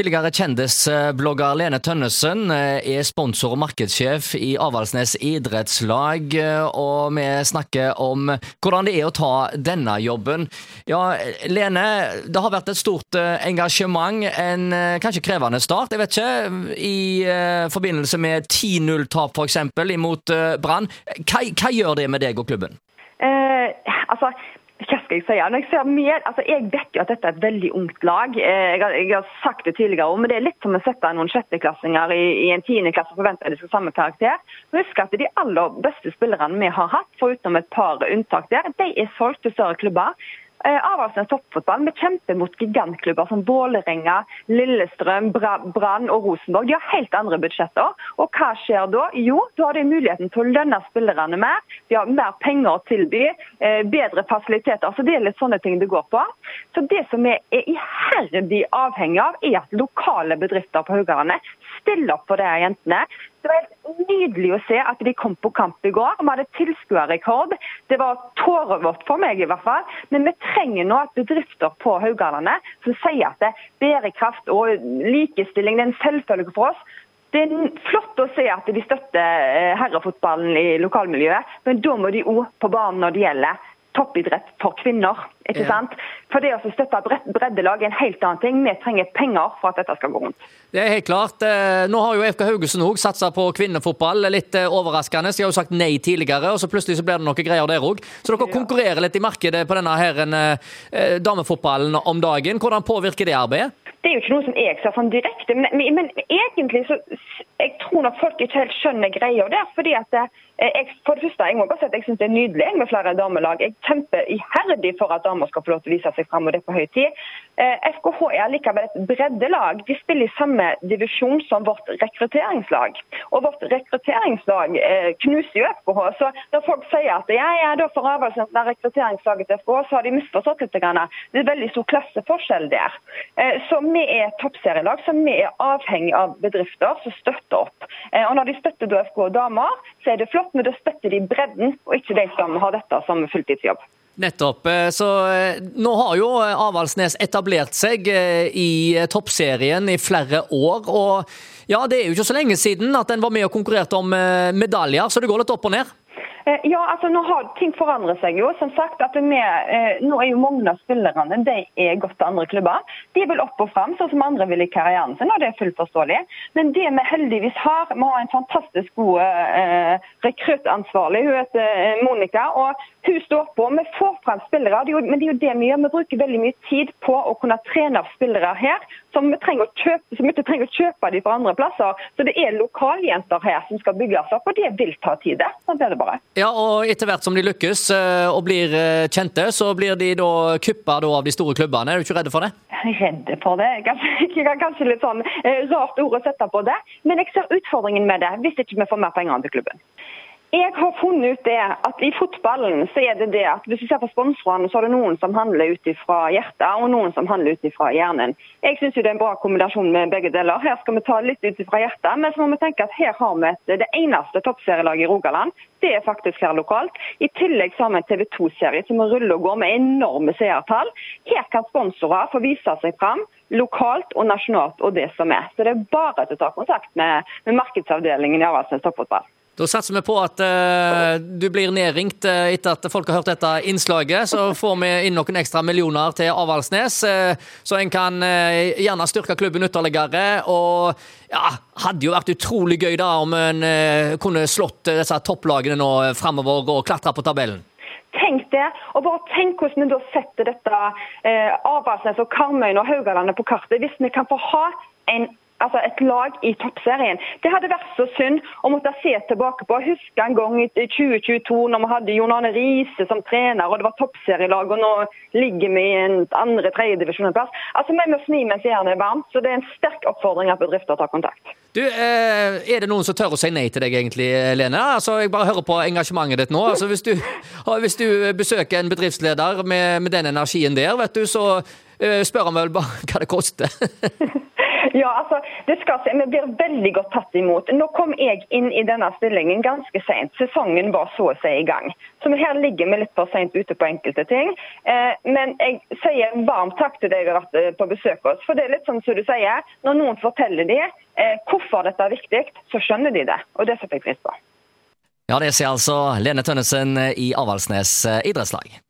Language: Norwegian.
Tidligere kjendisblogger Lene Tønnesen eh, er sponsor og markedssjef i Avaldsnes idrettslag, eh, og vi snakker om hvordan det er å ta denne jobben. Ja, Lene, det har vært et stort eh, engasjement, en kanskje krevende start, jeg vet ikke, i forbindelse med 10-0-tap f.eks. imot Brann. Hva, hva, gjør det med deg og klubben? Eh, altså, hva skal jeg si? Når jeg, ser mer, altså jeg vet jo at dette er et veldig ungt lag. Eh, jeg har, jeg har sagt det tidligere, men det er litt som å sette noen sjetteklassinger i, i en tiendeklasse og forvente at de skal samme karakter. Husk at de aller beste spillerne vi har hatt, foruten et par unntak der, de er solgt til større klubber. Eh, Avaldsnes toppfotball. Vi kjemper mot gigantklubber som Vålerenga, Lillestrøm, Brann og Rosenborg. De har helt andre budsjetter. Og hva skjer da? Jo, da har de muligheten til å lønne spillerne mer. De har mer penger å tilby, eh, bedre fasiliteter. Så Det er litt sånne ting det går på. Så Det som vi er iherdig avhengig av, er at lokale bedrifter på Haugalandet stiller opp for de jentene. Det var helt nydelig å se at de kom på kamp i går. Vi hadde tilskuerrekord. Det var tårevått for meg, i hvert fall. Men vi trenger nå at bedrifter på Haugalandet som sier at det er bærekraft og likestilling det er en selvfølge for oss. Det er flott å se at de støtter eh, herrefotballen i lokalmiljøet, men da må de òg på banen når det gjelder toppidrett for kvinner. ikke ja. sant? For det å støtte breddelag er en helt annen ting. Vi trenger penger for at dette skal gå rundt. Det er helt klart. Eh, nå har jo FK Haugesund òg satsa på kvinnefotball. Litt eh, overraskende. De har jo sagt nei tidligere, og så plutselig så blir det noe greier der òg. Så dere konkurrerer litt i markedet på denne her, eh, damefotballen om dagen. Hvordan påvirker det arbeidet? Det er jo ikke noe som jeg ser sånn direkte, men, men egentlig så jeg tror nok folk ikke helt skjønner greia der. fordi at jeg, for det første, jeg må bare si at jeg synes det er nydelig med flere damelag. Jeg kjemper iherdig for at damer skal få lov til å vise seg fram, og det er på høy tid. FKH er likevel et breddelag. De spiller i samme divisjon som vårt rekrutteringslag. Og vårt rekrutteringslag knuser jo FKH. Så når folk sier at ja, ja, da får Avaldsnes rekrutteringslaget til FKH, så har de misforstått litt. Det er veldig stor klasseforskjell der. Så vi er toppserielag, så vi er avhengig av bedrifter som støtter opp. Eh, og Når de støtter FKH damer, så er det flott, men da støtter de bredden, og ikke de som har dette som fulltidsjobb. Nettopp. Eh, så eh, nå har jo Avaldsnes etablert seg i toppserien i flere år. Og ja, det er jo ikke så lenge siden at en var med og konkurrerte om medaljer, så det går litt opp og ned? Eh, ja, altså nå har Ting forandrer seg jo. Som sagt, at vi, eh, Nå er jo mange av spillerne de er gått til andre klubber. De vil opp og fram, sånn som andre vil i karrieren sin, og det er fullt forståelig. Men det vi heldigvis har, vi har en fantastisk god eh, rekruttansvarlig. Hun heter eh, Monica. og Hun står på. Vi får frem spillere, men det er jo det vi gjør. Vi bruker veldig mye tid på å kunne trene opp spillere her som vi, kjøpe, som ikke trenger å kjøpe de fra andre plasser. Så det er lokaljenter her som skal bygges opp, og det vil ta tid. Sånn er det bare. Ja, og etter hvert som de lykkes eh, og blir eh, kjente, så blir de da kuppa av de store klubbene. Er du ikke redd for det? Redd for det? Kanskje, kanskje litt sånn eh, rart ord å sette på det. Men jeg ser utfordringen med det, hvis ikke vi får mer penger til klubben. Jeg har funnet ut det at i fotballen så er det det at hvis du ser på sponsorene, så er det noen som handler ut fra hjertet, og noen som handler ut fra hjernen. Jeg syns det er en bra kombinasjon med begge deler. Her skal vi ta litt ut fra hjertet, men så må vi tenke at her har vi et, det eneste toppserielaget i Rogaland. Det er faktisk her lokalt. I tillegg så har vi en TV 2-serie som ruller og går med enorme seertall. Her kan sponsorer få vise seg fram lokalt og nasjonalt og det som er. Så det er bare til å ta kontakt med, med markedsavdelingen i Avaldsnes toppfotball. Da satser vi på at uh, du blir nedringt uh, etter at folk har hørt dette innslaget. Så får vi inn noen ekstra millioner til Avaldsnes, uh, så en kan gjerne styrke klubben ytterligere. Og ja, hadde jo vært utrolig gøy da om en kunne slått disse topplagene nå framover og klatra på tabellen. Tenk det, og bare tenk hvordan vi da setter dette eh, Avaldsnes og Karmøy og Haugalandet på kartet. Hvis vi kan få ha en altså et lag i toppserien. Det hadde vært så synd å måtte se tilbake på. Huske en gang i 2022 når vi hadde Jon Arne Riise som trener, og det var toppserielag, og nå ligger vi i en andre tredjedivisjonsplass. Altså, vi må smi mens jernet er varmt, så det er en sterk oppfordring at bedrifter tar kontakt. Du, eh, Er det noen som tør å si nei til deg, egentlig, Lene? Altså, Jeg bare hører på engasjementet ditt nå. Altså, Hvis du, hvis du besøker en bedriftsleder med, med den energien der, vet du, så uh, spør han vel bare hva det koster. Ja, altså, det skal si, Vi blir veldig godt tatt imot. Nå kom jeg inn i denne stillingen ganske sent. Sesongen var så å si i gang. Så her ligger vi litt for sent ute på enkelte ting. Eh, men jeg sier varmt takk til som har vært eh, på besøk hos For det er litt sånn som du sier, når noen forteller de eh, hvorfor dette er viktig, så skjønner de det. Og det setter jeg pris på. Ja, det sier altså Lene Tønnesen i Avaldsnes idrettslag.